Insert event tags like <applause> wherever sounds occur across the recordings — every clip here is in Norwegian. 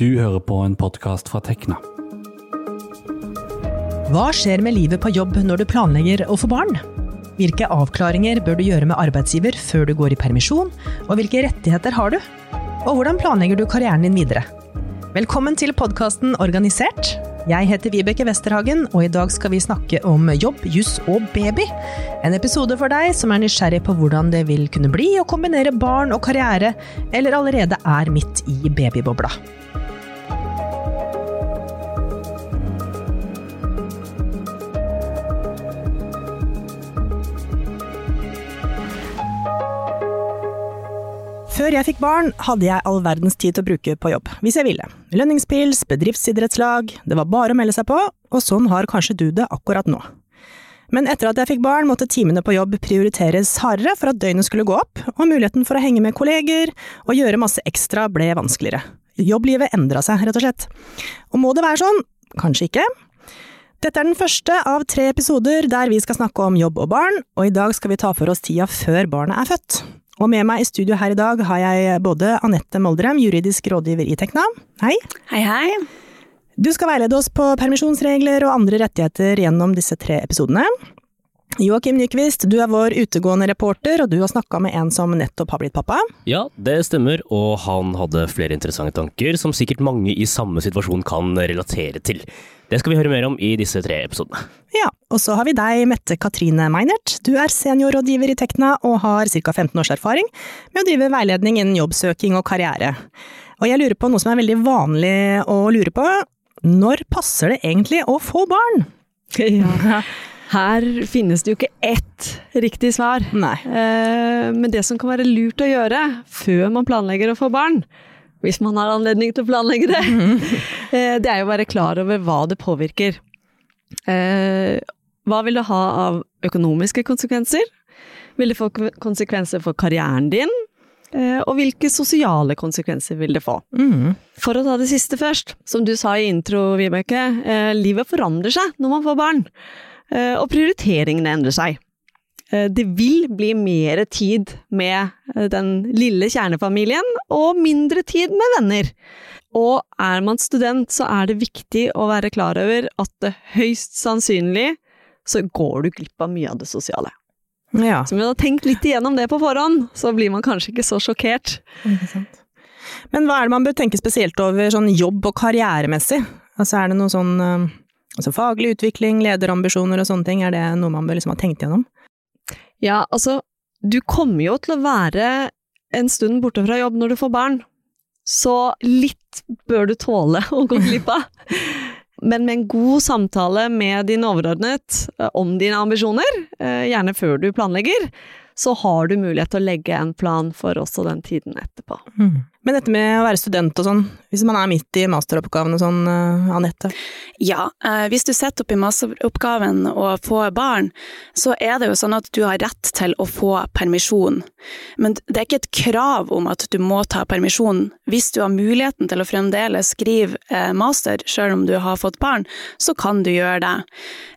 Du hører på en podkast fra Tekna. Hva skjer med livet på jobb når du planlegger å få barn? Hvilke avklaringer bør du gjøre med arbeidsgiver før du går i permisjon, og hvilke rettigheter har du? Og hvordan planlegger du karrieren din videre? Velkommen til podkasten Organisert. Jeg heter Vibeke Westerhagen, og i dag skal vi snakke om jobb, juss og baby. En episode for deg som er nysgjerrig på hvordan det vil kunne bli å kombinere barn og karriere, eller allerede er midt i babybobla. Før jeg fikk barn, hadde jeg all verdens tid til å bruke på jobb, hvis jeg ville. Lønningspils, bedriftsidrettslag, det var bare å melde seg på, og sånn har kanskje du det akkurat nå. Men etter at jeg fikk barn, måtte timene på jobb prioriteres hardere for at døgnet skulle gå opp, og muligheten for å henge med kolleger og gjøre masse ekstra ble vanskeligere. Jobblivet endra seg, rett og slett. Og må det være sånn? Kanskje ikke. Dette er den første av tre episoder der vi skal snakke om jobb og barn, og i dag skal vi ta for oss tida før barnet er født. Og med meg i studio her i dag har jeg både Anette Moldrem, juridisk rådgiver i Tekna. Hei. Hei, hei. Du skal veilede oss på permisjonsregler og andre rettigheter gjennom disse tre episodene. Joakim Nyquist, du er vår utegående reporter, og du har snakka med en som nettopp har blitt pappa. Ja, det stemmer, og han hadde flere interessante tanker som sikkert mange i samme situasjon kan relatere til. Det skal vi høre mer om i disse tre episodene. Ja, og så har vi deg, Mette Katrine Meinert. Du er seniorrådgiver i Tekna og har ca. 15 års erfaring med å drive veiledning innen jobbsøking og karriere. Og jeg lurer på noe som er veldig vanlig å lure på. Når passer det egentlig å få barn? <laughs> Ja. Her finnes det jo ikke ett riktig svar. Nei. Eh, men det som kan være lurt å gjøre før man planlegger å få barn, hvis man har anledning til å planlegge det, <laughs> eh, det er jo å være klar over hva det påvirker. Eh, hva vil det ha av økonomiske konsekvenser? Vil det få konsekvenser for karrieren din? Eh, og hvilke sosiale konsekvenser vil det få? Mm. For å ta det siste først, som du sa i intro, Vibeke, eh, livet forandrer seg når man får barn. Eh, og prioriteringene endrer seg. Eh, det vil bli mer tid med eh, den lille kjernefamilien, og mindre tid med venner. Og er man student, så er det viktig å være klar over at det høyst sannsynlig så går du glipp av mye av det sosiale. Ja. Så om vi hadde tenkt litt igjennom det på forhånd, så blir man kanskje ikke så sjokkert. Men hva er det man bør tenke spesielt over sånn jobb- og karrieremessig? Altså er det noe sånn altså faglig utvikling, lederambisjoner og sånne ting, er det noe man bør liksom ha tenkt gjennom? Ja, altså, du kommer jo til å være en stund borte fra jobb når du får barn, så litt bør du tåle å gå glipp av. <laughs> Men med en god samtale med din overordnet eh, om dine ambisjoner, eh, gjerne før du planlegger, så har du mulighet til å legge en plan for også den tiden etterpå. Mm. Men dette med å være student og sånn, hvis man er midt i masteroppgaven og sånn, uh, Anette? Ja, eh, hvis du sitter oppi masteroppgaven og får barn, så er det jo sånn at du har rett til å få permisjon. Men det er ikke et krav om at du må ta permisjon. Hvis du har muligheten til å fremdeles skrive eh, master, selv om du har fått barn, så kan du gjøre det.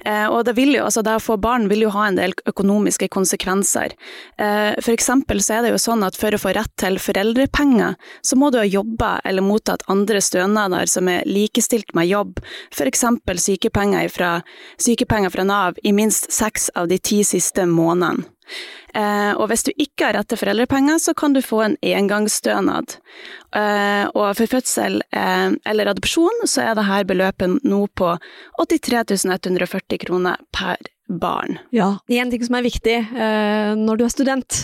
Eh, og det, vil jo, altså det å få barn vil jo ha en del økonomiske konsekvenser. Eh, for eksempel så er det jo sånn at for å få rett til foreldrepenger, så må du ha jobba eller mottatt andre stønader som er likestilt med jobb, f.eks. Sykepenger sykepenger fra Nav i minst seks av de ti siste månedene. Eh, og hvis du ikke har rett til foreldrepenger, så kan du få en engangsstønad. Eh, og for fødsel eh, eller adopsjon så er dette beløpet nå på 83 140 kroner per barn. Ja, en ting som er viktig eh, når du er student,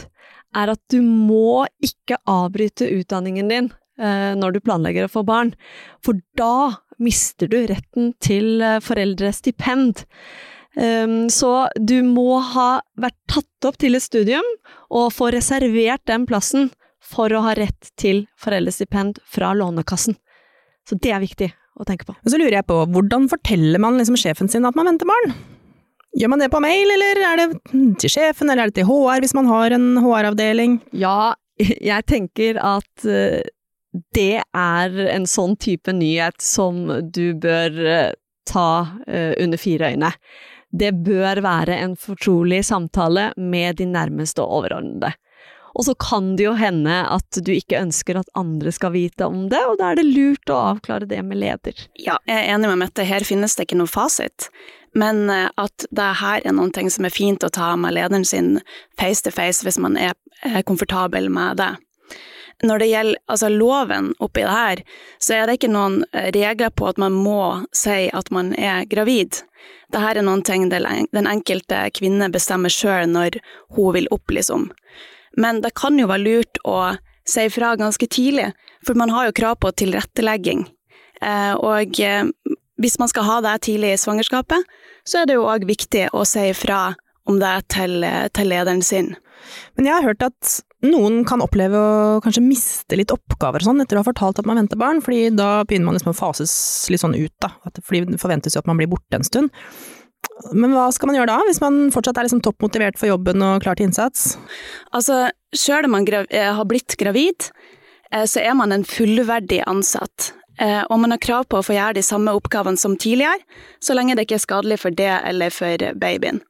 er at du må ikke avbryte utdanningen din eh, når du planlegger å få barn, for da mister du retten til eh, foreldrestipend. Um, så du må ha vært tatt opp til et studium og få reservert den plassen for å ha rett til foreldrestipend fra Lånekassen. Så det er viktig å tenke på. Så lurer jeg på, hvordan forteller man liksom sjefen sin at man venter barn? Gjør man det på mail, eller er det til sjefen, eller er det til HR hvis man har en HR-avdeling? Ja, jeg tenker at uh, det er en sånn type nyhet som du bør uh, ta uh, under fire øyne. Det bør være en fortrolig samtale med de nærmeste og overordnede. Og så kan det jo hende at du ikke ønsker at andre skal vite om det, og da er det lurt å avklare det med leder. Ja, jeg er enig med Mette, her finnes det ikke noe fasit. Men eh, at det her er noen ting som er fint å ta med lederen sin face to face hvis man er komfortabel med det. Når det gjelder altså, loven oppi det her, så er det ikke noen eh, regler på at man må si at man er gravid. Dette er noen ting den enkelte kvinne bestemmer sjøl når hun vil opplyse om. Men det kan jo være lurt å si ifra ganske tidlig, for man har jo krav på tilrettelegging. Eh, og hvis man skal ha det tidlig i svangerskapet, så er det jo òg viktig å si ifra om det til, til lederen sin. Men jeg har hørt at noen kan oppleve å kanskje miste litt oppgaver og sånn etter å ha fortalt at man venter barn, fordi da begynner man liksom å fases litt sånn ut, da. Fordi det forventes jo at man blir borte en stund. Men hva skal man gjøre da, hvis man fortsatt er liksom topp motivert for jobben og klar til innsats? Altså, sjøl om man eh, har blitt gravid, eh, så er man en fullverdig ansatt. Eh, og man har krav på å få gjøre de samme oppgavene som tidligere, så lenge det ikke er skadelig for det eller for babyen.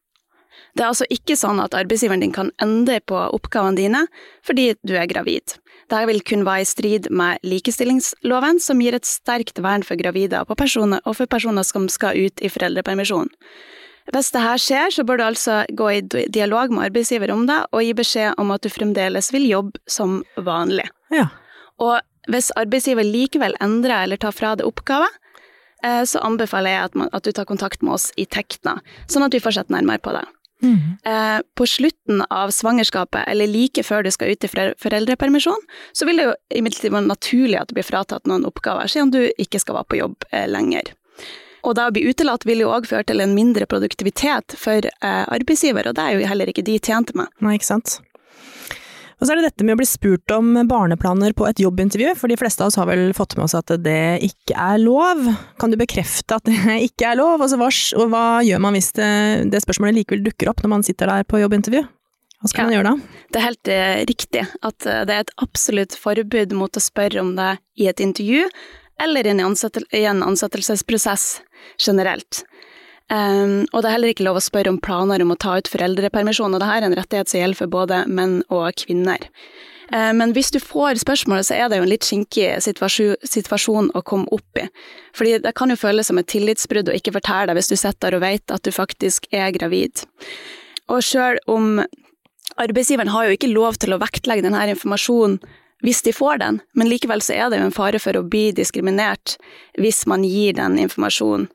Det er altså ikke sånn at arbeidsgiveren din kan endre på oppgavene dine fordi du er gravid. Dette vil kun være i strid med likestillingsloven, som gir et sterkt vern for gravide og for personer som skal ut i foreldrepermisjon. Hvis dette skjer, så bør du altså gå i dialog med arbeidsgiver om det, og gi beskjed om at du fremdeles vil jobbe som vanlig. Ja. Og hvis arbeidsgiver likevel endrer eller tar fra deg oppgaver, eh, så anbefaler jeg at, man, at, du tar kontakt med oss i Tekna, sånn at vi får sett nærmere på det. Mm. På slutten av svangerskapet, eller like før du skal ut i foreldrepermisjon, så vil det jo imidlertid være naturlig at du blir fratatt noen oppgaver, siden du ikke skal være på jobb eh, lenger. Og da å bli utelatt vil jo òg føre til en mindre produktivitet for arbeidsgiver, og det er jo heller ikke de tjente med. Nei, ikke sant. Og så er det dette med å bli spurt om barneplaner på et jobbintervju, for de fleste av oss har vel fått med oss at det ikke er lov. Kan du bekrefte at det <laughs> ikke er lov, altså, og hva gjør man hvis det, det, spørsmålet likevel dukker opp når man sitter der på jobbintervju? Hva skal ja, man gjøre da? Det er helt uh, riktig at uh, det er et absolutt forbud mot å spørre om det i et intervju, eller i en, i en ansettelsesprosess generelt. Um, og det er heller ikke lov å spørre om planer om å ta ut foreldrepermisjon, og dette er en rettighet som gjelder for både menn og kvinner. Uh, men hvis du får spørsmålet, så er det jo en litt skinkig situasjon, situasjon å komme opp i. Fordi det kan jo føles som et tillitsbrudd å ikke fortelle deg hvis du sitter der og vet at du faktisk er gravid. Og sjøl om arbeidsgiveren har jo ikke lov til å vektlegge denne informasjonen hvis de får den, men likevel så er det jo en fare for å bli diskriminert hvis man gir den informasjonen.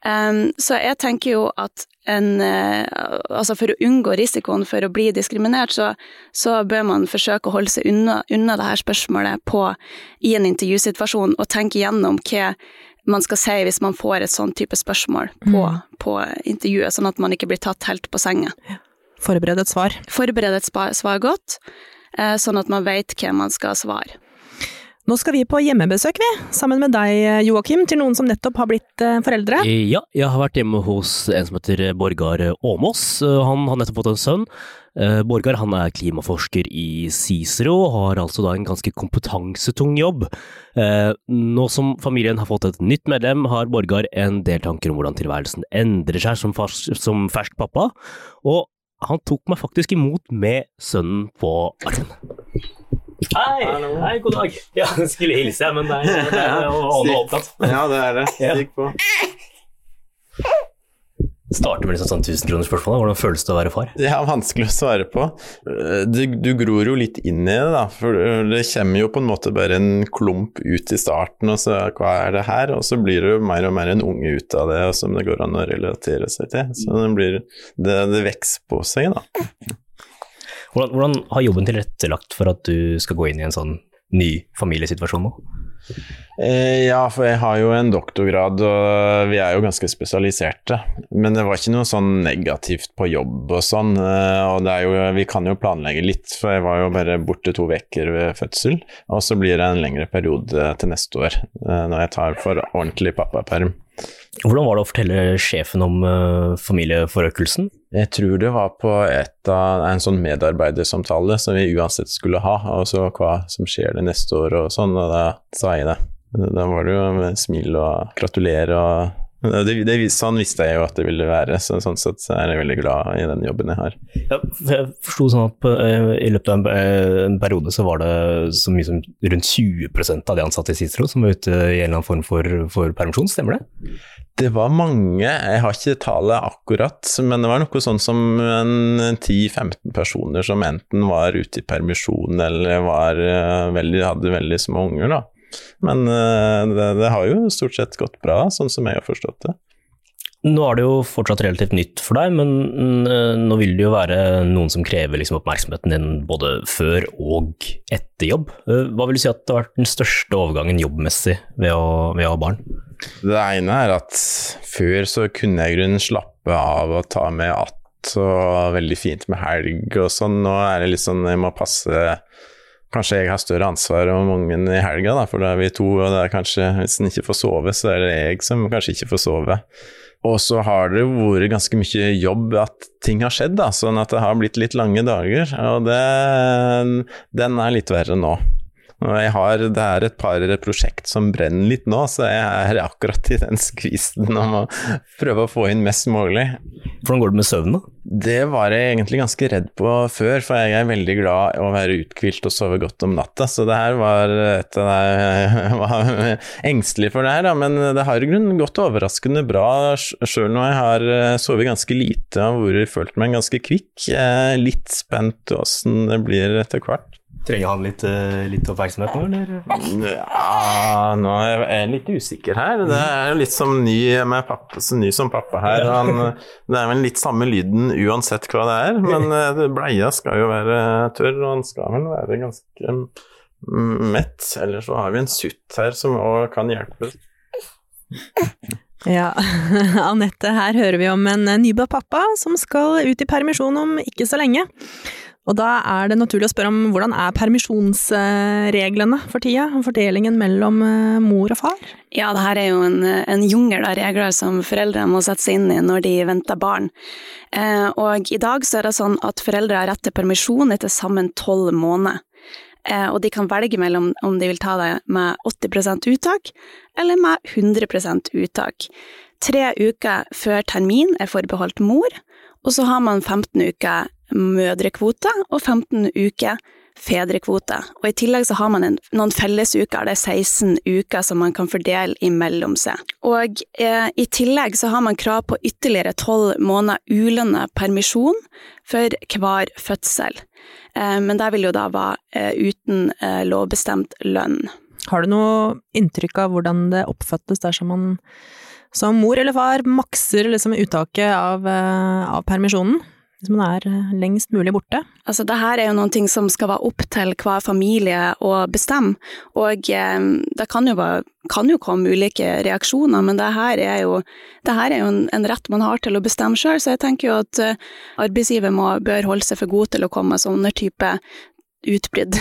Um, så jeg tenker jo at en uh, Altså for å unngå risikoen for å bli diskriminert, så, så bør man forsøke å holde seg unna, unna det her spørsmålet på, i en intervjusituasjon, og tenke gjennom hva man skal si hvis man får et sånn type spørsmål på, mm. på intervjuet, sånn at man ikke blir tatt helt på senga. Forbered et svar. Forbered et svar godt, uh, sånn at man vet hva man skal svare. Nå skal vi på hjemmebesøk, vi, sammen med deg, Joakim, til noen som nettopp har blitt eh, foreldre. Ja, jeg har vært hjemme hos en som heter Borgar Åmås. Han har nettopp fått en sønn. Eh, Borgar han er klimaforsker i Cicero og har altså da en ganske kompetansetung jobb. Eh, nå som familien har fått et nytt medlem, har Borgar en del tanker om hvordan tilværelsen endrer seg som, som fersk pappa, og han tok meg faktisk imot med sønnen på armen. Hei, hei, god dag. Ja, jeg skulle hilse, men det er, det er å opptatt. Ja, det er det. Stikk på. Starter med liksom sånn 1000-kronersspørsmål. Hvordan føles det å være far? Det er vanskelig å svare på. Du, du, gror jo litt inn i det, da. For det kommer jo på en måte bare en klump ut i starten, og så hva er det her? Og så blir det jo mer og mer en unge ut av det, som det går an å relatere seg til. Så det, blir, det, det vokser på seg, da. Hvordan, hvordan, har jobben tilrettelagt for at du skal gå inn i en sånn ny familiesituasjon nå? Eh, ja, for jeg har jo en doktorgrad, og vi er jo ganske spesialiserte. Men det var ikke noe sånn negativt på jobb og sånn. Eh, og jo, vi kan jo planlegge litt, for jeg var jo bare borte to uker ved fødsel. Og så blir det en lengre periode til neste år, eh, når jeg tar for ordentlig pappaperm. Hvordan var det å fortelle sjefen om uh, familieforøkelsen? Jeg tror det var på av, en sånn medarbeidersamtale som vi uansett skulle ha, og så hva som skjer det neste år og sånn, og da sa jeg det. Da var det jo med smil og gratulerer og Det, det, sånn visste jeg jo at det ville være, så sånn sett er jeg veldig glad i den jobben jeg har. Ja, jeg forsto sånn at på, eh, i løpet av en, eh, en, periode så var det så mye som rundt 20% av de ansatte i Cicero som var ute i en eller annen form for, for permisjon, stemmer det? Det var mange, jeg har ikke tallet akkurat, men det var noe sånn som 10-15 personer som enten var ute i permisjon eller var, eh, veldig, hadde veldig små unger, da. Men eh, det, det, har jo stort sett gått bra, sånn som jeg har forstått det. Nå er det jo fortsatt relativt nytt for deg, men eh, nå vil det jo være noen som krever liksom oppmerksomheten din både før og etter jobb. Eh, hva vil du si at det har vært den største overgangen jobbmessig ved å, ved å ha barn? Det ene er at før så kunne jeg i grunnen slappe av og ta med att og veldig fint med helg og sånn. Nå er det litt sånn jeg må passe Kanskje jeg har større ansvar om ungen i helga, da, for da er vi to, og det er kanskje, hvis en ikke får sove, så er det jeg som kanskje ikke får sove. Og så har det vært ganske mye jobb at ting har skjedd, da, sånn at det har blitt litt lange dager. Og det, den er litt verre nå. Har, det er et par prosjekt som brenner litt nå, så jeg er akkurat i den skvisen om å prøve å få inn mest mulig. Hvordan går det med søvn, da? Det var jeg egentlig ganske redd på før, for jeg er veldig glad i å være uthvilt og sove godt om natta. Så det her var et av Jeg <laughs> var engstelig for det her, da, men det har i grunnen gått overraskende bra, sjøl når jeg har eh, sovet ganske lite og vært følt meg ganske kvikk. Litt spent åssen det blir etter hvert. Trenger han litt, eh, litt, oppmerksomhet nå, eller? Ja, nå er jeg litt usikker her. Det er jo litt som ny, med pappa, så ny som pappa her. Han, det er vel litt samme lyden uansett hva det er, men eh, bleia skal jo være tørr, og han skal vel være ganske mett. Eller så har vi en sutt her som òg kan hjelpe. Ja, <laughs> Anette, her hører vi om en nybakt pappa som skal ut i permisjon om ikke så lenge. Og da er det naturlig å spørre om hvordan er permisjonsreglene for tida? Fordelingen mellom eh, mor og far? Ja, det her er jo en, en jungel av regler som foreldre må sette seg inn i når de venter barn. Eh, og i dag så er det sånn at foreldre har rett til permisjon etter sammen tolv måneder. Eh, og de kan velge mellom om de vil ta det med 80% uttak eller med 100% uttak. Tre uker før termin er forbeholdt mor, og så har man 15 uker mødrekvote og 15 uker fedrekvote. Og I tillegg så har man en, noen fellesuker, det er 16 uker som man kan fordele imellom seg. Og eh, I tillegg så har man krav på ytterligere 12 måneder ulønna permisjon for hver fødsel. Eh, men det vil jo da være eh, uten eh, lovbestemt lønn. Har du noe inntrykk av hvordan det oppfattes dersom man som mor eller far makser liksom uttaket av, eh, av permisjonen? Hvis man er eh, lengst mulig borte? Altså, det her er jo noen ting som skal være opp til hver familie å bestemme, og eh, det kan jo, bare, kan jo, komme ulike reaksjoner, men det her er jo, her er jo en, en, rett man har til å bestemme sjøl, så jeg tenker jo at eh, arbeidsgiver må, bør holde seg for god til å komme med sånne type utbrudd.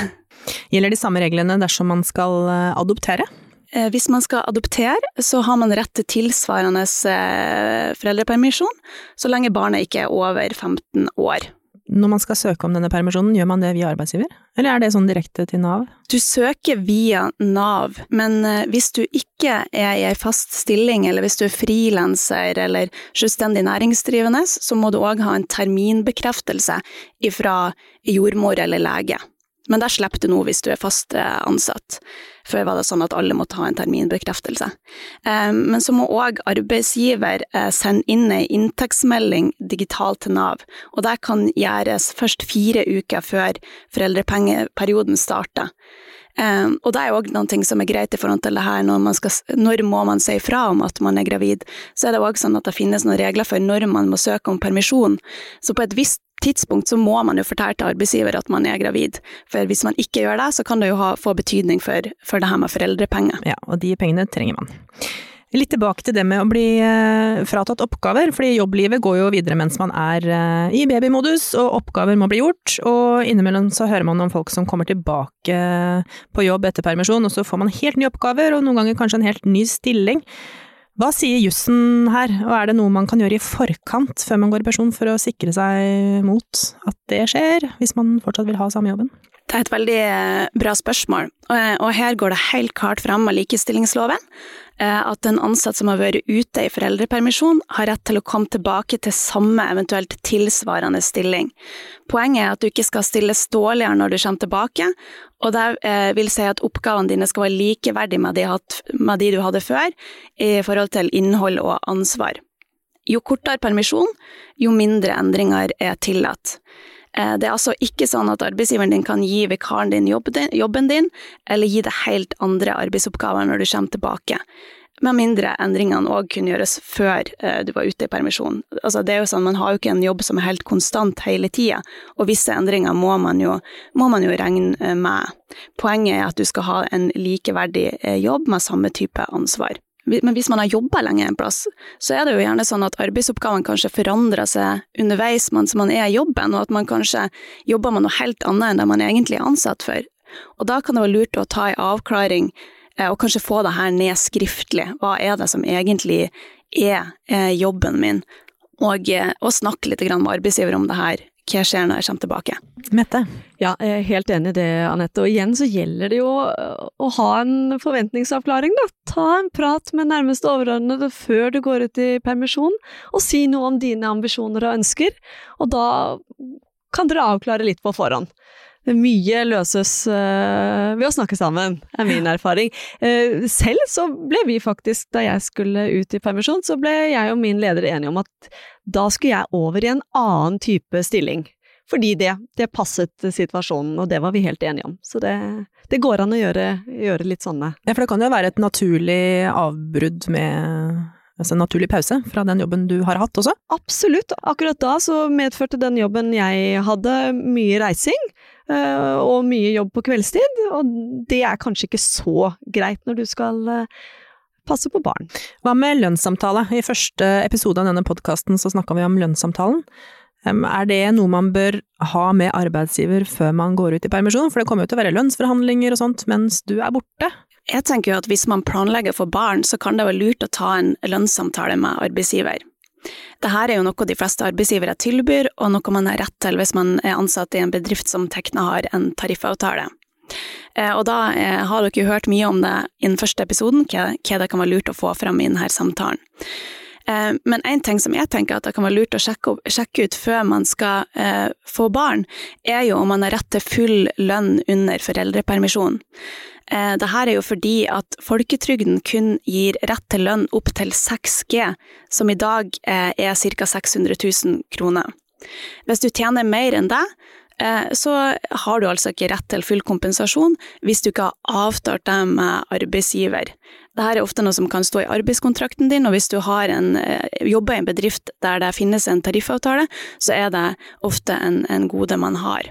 Gjelder de samme reglene dersom man skal uh, adoptere? Eh, hvis man skal adoptere, så har man rett til tilsvarende eh, foreldrepermisjon, så lenge barnet ikke er over 15 år. Når man skal søke om denne permisjonen, gjør man det via arbeidsgiver, eller er det sånn direkte til Nav? Du søker via Nav, men eh, hvis du ikke er i ei fast stilling, eller hvis du er frilanser eller selvstendig næringsdrivende, så må du òg ha en terminbekreftelse fra jordmor eller lege. Men der slipper du nå hvis du er fast ansatt. Før var det sånn at alle måtte ha en terminbekreftelse. Eh, men så må òg arbeidsgiver eh, sende inn ei inntektsmelding digitalt til Nav, og det kan gjøres først fire uker før foreldrepengeperioden starter. Og det er òg noe som er greit i forhold til det her, når, man skal, når må man si fra om at man er gravid. Så er det òg sånn at det finnes noen regler for når man må søke om permisjon. Så på et visst tidspunkt så må man jo fortelle til arbeidsgiver at man er gravid. For hvis man ikke gjør det, så kan det jo ha, få betydning for, for det her med foreldrepenger. Ja, og de pengene trenger man. Litt tilbake til det med å bli eh, fratatt oppgaver, fordi jobblivet går jo videre mens man er eh, i babymodus, og oppgaver må bli gjort. Og innimellom så hører man om folk som kommer tilbake på jobb etter permisjon, og så får man helt nye oppgaver, og noen ganger kanskje en helt ny stilling. Hva sier jussen her, og er det noe man kan gjøre i forkant før man går i pensjon for å sikre seg mot at det skjer, hvis man fortsatt vil ha samme jobben? Det er et veldig eh, bra spørsmål, og her går det helt klart frem av likestillingsloven eh, at en ansatt som har vært ute i foreldrepermisjon, har rett til å komme tilbake til samme, eventuelt tilsvarende stilling. Poenget er at du ikke skal stilles dårligere når du kommer tilbake, og det eh, vil si at oppgavene dine skal være likeverdige med de du hadde før, i forhold til innhold og ansvar. Jo kortere permisjon, jo mindre endringer er tillatt. Eh, det er altså ikke sånn at arbeidsgiveren din kan gi vikaren din jobben din, eller gi deg helt andre arbeidsoppgaver når du kommer tilbake. Med mindre endringene òg kunne gjøres før eh, du var ute i permisjon. Altså, det er jo sånn, Man har jo ikke en jobb som er helt konstant hele tida, og visse endringer må man, jo, må man jo regne eh, med. Poenget er at du skal ha en likeverdig jobb med samme type ansvar. Men hvis man har jobba lenge en plass, så er det jo gjerne sånn at arbeidsoppgavene kanskje forandrer seg underveis mens man er i jobben, og at man kanskje jobber med noe helt annet enn det man egentlig er ansatt for. Og da kan det være lurt å ta en avklaring, eh, og kanskje få det her ned skriftlig. Hva er det som egentlig er eh, jobben min? Og, eh, og snakke litt med arbeidsgiver om det her hva skjer når jeg kommer tilbake? Mette? Ja, jeg er helt enig i det, Anette. Og igjen så gjelder det jo å ha en forventningsavklaring, da. Ta en prat med nærmeste overordnede før du går ut i permisjon, og si noe om dine ambisjoner og ønsker. Og da kan dere avklare litt på forhånd. Mye løses uh, ved å snakke sammen, er min <laughs> erfaring. Uh, selv så ble vi faktisk, da jeg skulle ut i permisjon, så ble jeg og min leder enige om at da skulle jeg over i en annen type stilling. Fordi det, det passet situasjonen, og det var vi helt enige om. Så det, det går an å gjøre, gjøre, litt sånne. Ja, for det kan jo være et naturlig avbrudd med Altså en naturlig pause fra den jobben du har hatt også? Absolutt. Akkurat da så medførte den jobben jeg hadde, mye reising. Eh, og mye jobb på kveldstid, og det er kanskje ikke så greit når du skal eh, passe på barn. Hva med lønnssamtale? I første episode av denne podkasten så snakka vi om lønnssamtalen. Er det noe man bør ha med arbeidsgiver før man går ut i permisjon? For det kommer jo til å være lønnsforhandlinger og sånt mens du er borte. Jeg tenker jo at hvis man planlegger for barn, så kan det være lurt å ta en lønnssamtale med arbeidsgiver. Dette er jo noe de fleste arbeidsgivere tilbyr, og noe man har rett til hvis man er ansatt i en bedrift som Tekna har en tariffavtale. Eh, og da eh, har dere jo hørt mye om det i den første episoden, hva, det kan være lurt å få fram i denne samtalen. Eh, men en ting som jeg tenker at det kan være lurt å sjekke, ut før man skal få barn, er jo om man har rett til full lønn under foreldrepermisjon. Eh, Dette er jo fordi at folketrygden kun gir rett til lønn opp til 6G, som i dag eh, er ca. 600 000 kroner. Hvis du tjener mer enn det, eh, så har du altså ikke rett til full kompensasjon hvis du ikke har avtalt det med arbeidsgiver. Dette er ofte noe som kan stå i arbeidskontrakten din, og hvis du har en, jobber i en bedrift der det finnes en tariffavtale, så er det ofte en, en gode man har.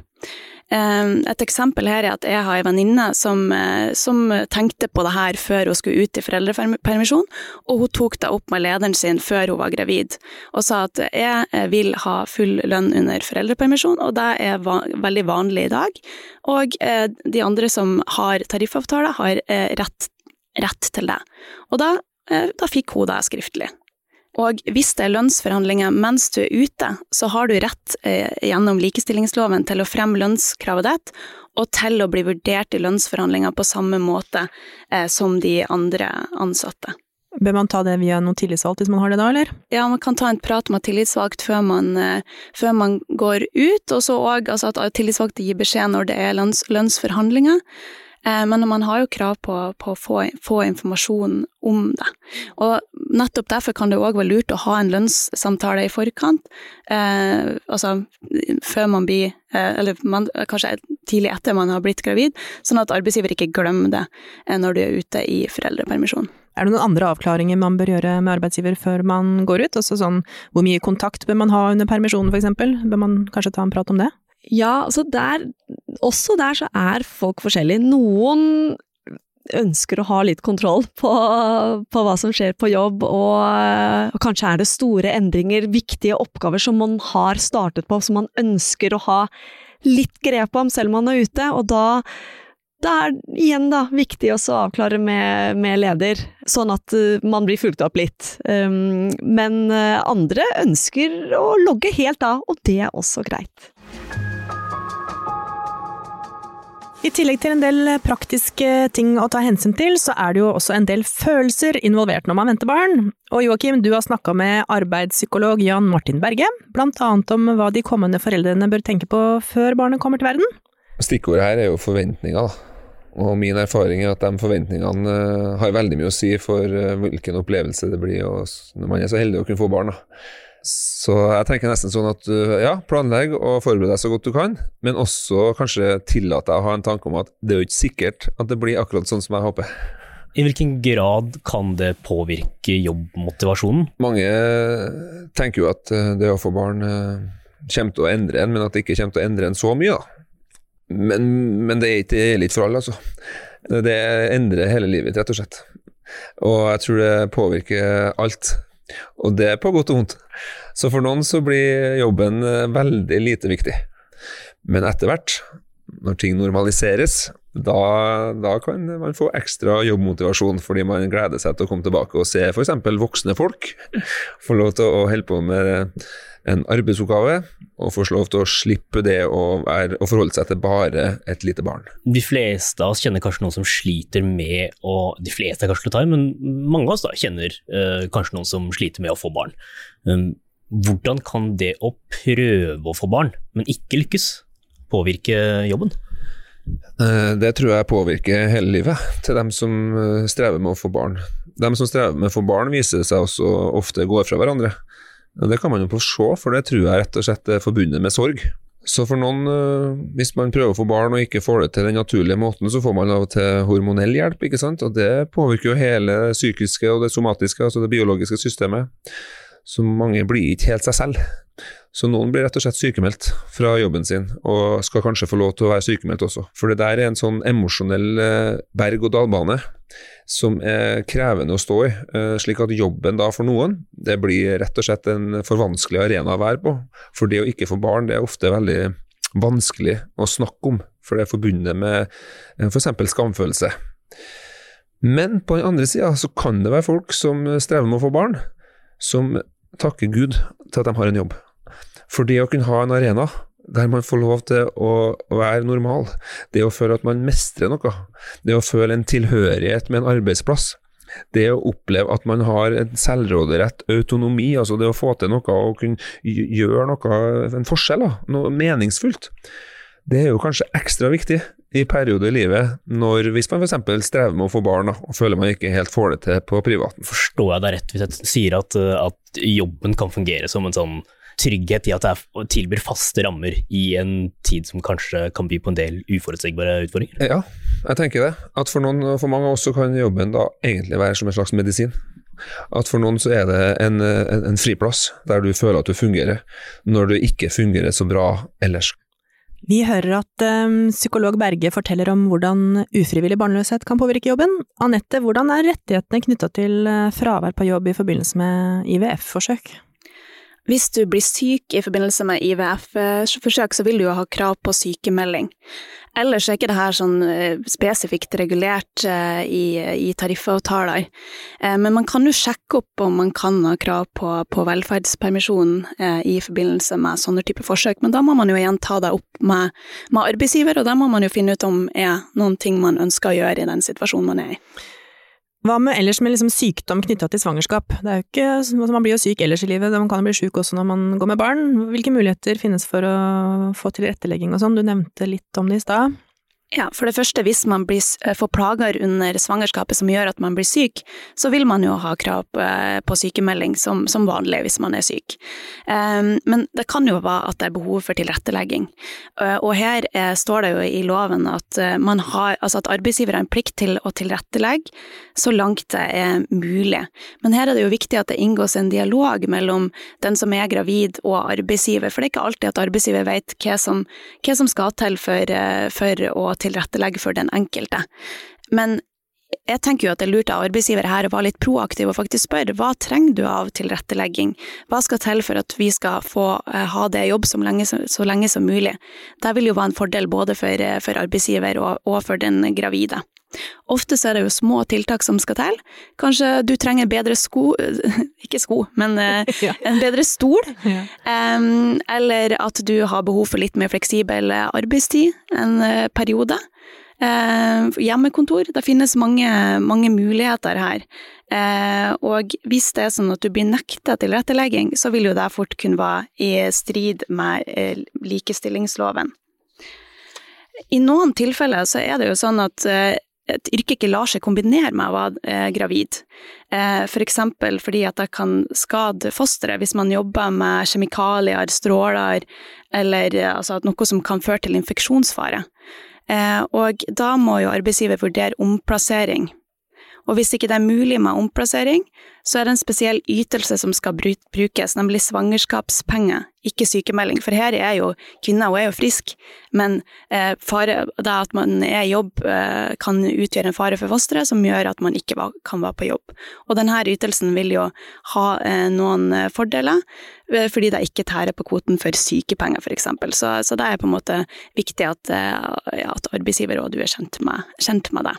Ehm, et eksempel her er at jeg har en venninne som, eh, som, tenkte på det her før hun skulle ut i foreldrepermisjon, og hun tok det opp med lederen sin før hun var gravid, og sa at jeg eh, vil ha full lønn under foreldrepermisjon, og det er veldig vanlig i dag. Og eh, de andre som har tariffavtale, har rett, rett til det. Og da, da fikk hun det skriftlig. Og hvis det er lønnsforhandlinger mens du er ute, så har du rett eh, gjennom likestillingsloven til å fremme lønnskravet ditt, og til å bli vurdert i lønnsforhandlinger på samme måte eh, som de andre ansatte. Bør man ta det via noen tillitsvalgt hvis man har det da, eller? Ja, man kan ta en prat med tillitsvalgt før man, eh, før man går ut, og så òg altså at tillitsvalgte gir beskjed når det er lønns, lønnsforhandlinger. Eh, men man har jo krav på, på å få, få, informasjon om det. Og nettopp derfor kan det òg være lurt å ha en lønnssamtale i forkant, eh, altså før man blir eh, Eller man, kanskje tidlig etter man har blitt gravid, sånn at arbeidsgiver ikke glemmer det eh, når du er ute i foreldrepermisjon. Er det noen andre avklaringer man bør gjøre med arbeidsgiver før man går ut? Altså sånn, hvor mye kontakt bør man ha under permisjonen eksempel? Bør man kanskje ta en prat om det? Ja, altså der, også der så er folk forskjellige. Noen ønsker å ha litt kontroll på, på hva som skjer på jobb, og, og, kanskje er det store endringer, viktige oppgaver som man har startet på, som man ønsker å ha litt grep om selv om man er ute, og da det er igjen da viktig å avklare med, med, leder, sånn at uh, man blir fulgt opp litt. Um, men uh, andre ønsker å logge helt av, og det er også greit. I tillegg til en del praktiske ting å ta hensyn til, så er det jo også en del følelser involvert når man venter barn. Og Joakim, du har snakka med arbeidspsykolog Jan Martin Berge, blant annet om hva de kommende foreldrene bør tenke på før barnet kommer til verden. Stikkordet her er jo forventninger. Og min erfaring er at de forventningene uh, har veldig mye å si for uh, hvilken opplevelse det blir når man er så heldig å kunne få barn. Da. Så jeg tenker nesten sånn at uh, ja, planlegg og forbered deg så godt du kan, men også kanskje tillate deg å ha en tanke om at det er jo ikke sikkert at det blir akkurat sånn som jeg håper. I hvilken grad kan det påvirke jobbmotivasjonen? Mange tenker jo at det å få barn kommer til å endre en, men at det ikke kommer til å endre en så mye. da. Men, men det er ikke litt for alle, altså. Det endrer hele livet rett og slett. Og jeg tror det påvirker alt. Og det er på godt og vondt. Så for noen så blir jobben eh, veldig lite viktig. Men etter hvert, når ting normaliseres, da, da, kan man få ekstra jobbmotivasjon fordi man gleder seg til å komme tilbake og se f.eks. voksne folk få lov til å holde på med en arbeidsoppgave, og får lov til å slippe det å, være, å, forholde seg til bare et lite barn. De fleste av oss kjenner kanskje noen som sliter med å De fleste er kanskje til å ta i, men mange av oss da kjenner uh, kanskje noen som sliter med å få barn. Um, hvordan kan det å prøve å få barn, men ikke lykkes, påvirke jobben? Uh, det tror jeg påvirker hele livet til dem som uh, strever med å få barn. De som strever med å få barn, viser seg også ofte går fra hverandre. Det kan man jo få se, for det tror jeg rett og slett er forbundet med sorg. Så for noen, eh, hvis man prøver å få barn og ikke får det til den naturlige måten, så får man av og til hormonell hjelp, ikke sant. Og det påvirker jo hele det psykiske og det somatiske, altså det biologiske systemet. Så mange blir ikke helt seg selv. Så noen blir rett og slett sykemeldt fra jobben sin, og skal kanskje få lov til å være sykemeldt også. For det der er en sånn emosjonell eh, berg-og-dal-bane som er krevende å stå i. Eh, slik at jobben da for noen, det blir rett og slett en for vanskelig arena å være på. For det å ikke få barn, det er ofte veldig vanskelig å snakke om, for det er forbundet med f.eks. skamfølelse. Men på den andre sida så kan det være folk som strever med å få barn, som takker Gud til at de har en jobb. For det å kunne ha en arena der man får lov til å være normal, det å føle at man mestrer noe, det å føle en tilhørighet med en arbeidsplass, det å oppleve at man har en selvråderett, autonomi, altså det å få til noe og kunne gjøre noe, en forskjell, noe meningsfullt, det er jo kanskje ekstra viktig i perioder i livet når, hvis man f.eks. strever med å få barn og føler man ikke helt får det til på privaten. Forstår jeg deg rett hvis jeg sier at, at jobben kan fungere som en sånn trygghet i at det tilbyr faste rammer i en tid som kanskje kan by på en del uforutsigbare utfordringer? Ja, jeg tenker det. At for, noen, for mange også kan jobben da egentlig være som en slags medisin. At for noen så er det en, en, en friplass der du føler at du fungerer, når du ikke fungerer så bra ellers. Vi hører at um, psykolog Berge forteller om hvordan ufrivillig barnløshet kan påvirke jobben. Anette, hvordan er rettighetene knytta til eh, fravær på jobb i forbindelse med IVF-forsøk? Hvis du blir syk i forbindelse med IVF-forsøk, så vil du jo ha krav på sykemelding. Ellers er ikke det her sånn eh, spesifikt regulert eh, i, i tariffavtaler. Eh, men man kan jo sjekke opp om man kan ha krav på, på velferdspermisjon i forbindelse med sånne typer forsøk, men da må man jo igjen ta det opp med, med arbeidsgiver, og da må man jo finne ut om er noen ting man ønsker å gjøre i den situasjonen man er i. Hva med ellers med liksom sykdom knytta til svangerskap? Det er jo ikke, Man blir jo syk ellers i livet, man kan jo bli syk også når man går med barn. Hvilke muligheter finnes for å få tilrettelegging og sånn? Du nevnte litt om det i stad. Ja, for det første, hvis man blir, eh, får plager under svangerskapet som gjør at man blir syk, så vil man jo ha krav eh, på sykemelding som, som vanlig hvis man er syk. Um, men det kan jo være at det er behov for tilrettelegging. Uh, og her står det jo i loven at, man har, altså at arbeidsgiver har en plikt til å tilrettelegge så langt det er mulig. Men her er det jo viktig at det inngås en dialog mellom den som er gravid og arbeidsgiver, for det er ikke alltid at arbeidsgiver vet hva som, hva som skal til for, for å tilrettelegge for den enkelte. Men jeg tenker jo at det er lurt av arbeidsgivere her å være litt proaktiv og faktisk spørre hva trenger du av tilrettelegging, hva skal til for at vi skal få eh, ha det jobb så lenge, så lenge som mulig. Det vil jo være en fordel både for, eh, for arbeidsgiver og, og, for den gravide. Ofte så er det jo små tiltak som skal til. Kanskje du trenger bedre sko, <laughs> ikke sko, men eh, <laughs> en bedre stol. Eller at du har behov for litt mer fleksibel arbeidstid en eh, periode. Eh, hjemmekontor, det finnes mange, mange muligheter her. Eh, og hvis det er sånn at du blir nekta tilrettelegging, så vil jo det fort kunne være i strid med eh, likestillingsloven. I noen tilfeller så er det jo sånn at eh, et yrke ikke lar seg kombinere med å være eh, gravid. Eh, for eksempel fordi at det kan skade fosteret hvis man jobber med kjemikalier, stråler, eller eh, altså noe som kan føre til infeksjonsfare. Og da må jo arbeidsgiver vurdere omplassering. Og hvis ikke det er mulig med omplassering, så er det en spesiell ytelse som skal brukes, nemlig svangerskapspenger, ikke sykemelding. For her er jo kvinna, hun er jo frisk, men eh, fare, det at man er i jobb eh, kan utgjøre en fare for fosteret som gjør at man ikke var, kan være på jobb. Og denne ytelsen vil jo ha eh, noen eh, fordeler, eh, fordi det ikke tærer på kvoten for sykepenger, eksempel. Så, så det er på en måte viktig at, eh, at arbeidsgiver og du er kjent med, kjent med det.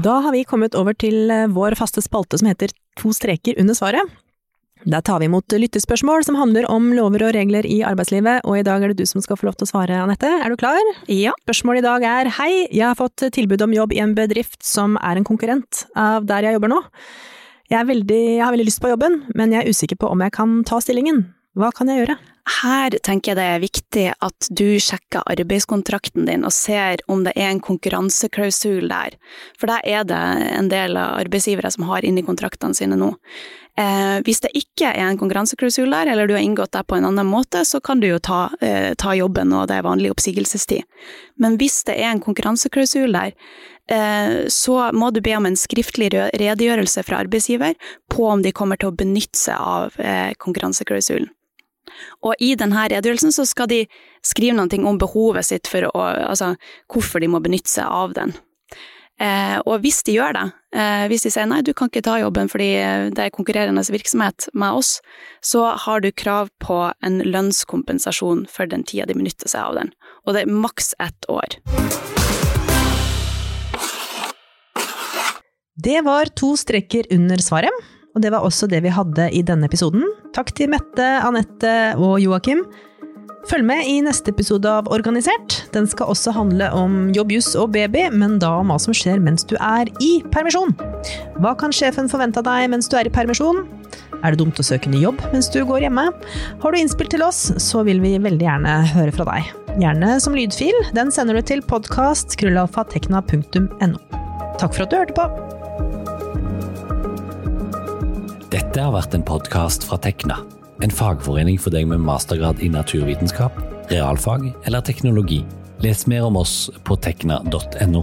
Da har vi kommet over til eh, vår faste spalte som heter To streker under svaret. Der tar vi imot lyttespørsmål som handler om lover og regler i arbeidslivet, og i dag er det du som skal få lov til å svare, Anette. Er du klar? Ja. Spørsmålet i dag er Hei, jeg har fått tilbud om jobb i en bedrift som er en konkurrent av der jeg jobber nå. Jeg, er veldig, jeg har veldig lyst på jobben, men jeg er usikker på om jeg kan ta stillingen. Hva kan jeg gjøre? Her tenker jeg det er viktig at du sjekker arbeidskontrakten din og ser om det er en konkurranseklausul der, for der er det en del arbeidsgivere som har inni kontraktene sine nå. Eh, hvis det ikke er en konkurranseklausul der, eller du har inngått det på en annen måte, så kan du jo ta, eh, ta jobben, og det er vanlig oppsigelsestid. Men hvis det er en konkurranseklausul der, eh, så må du be om en skriftlig redegjørelse fra arbeidsgiver på om de kommer til å benytte seg av eh, konkurranseklausulen. Og i denne redegjørelsen så skal de skrive noe om behovet sitt for å, altså hvorfor de må benytte seg av den. Eh, og hvis de gjør det, eh, hvis de sier nei, du kan ikke ta jobben fordi det er konkurrerende virksomhet med oss, så har du krav på en lønnskompensasjon for den tida de benytter seg av den. Og det er maks ett år. Det var to strekker under svaret, og det var også det vi hadde i denne episoden. Takk til Mette, Anette og Joakim. Følg med i neste episode av Organisert. Den skal også handle om jobbjuss og baby, men da om hva som skjer mens du er i permisjon. Hva kan sjefen forvente av deg mens du er i permisjon? Er det dumt å søke ny jobb mens du går hjemme? Har du innspill til oss, så vil vi veldig gjerne høre fra deg. Gjerne som lydfil. Den sender du til podkast krøllalfatekna.no. Takk for at du hørte på. Har vært en podkast fra Tekna, en fagforening for deg med mastergrad i naturvitenskap, realfag eller teknologi. Les mer om oss på tekna.no.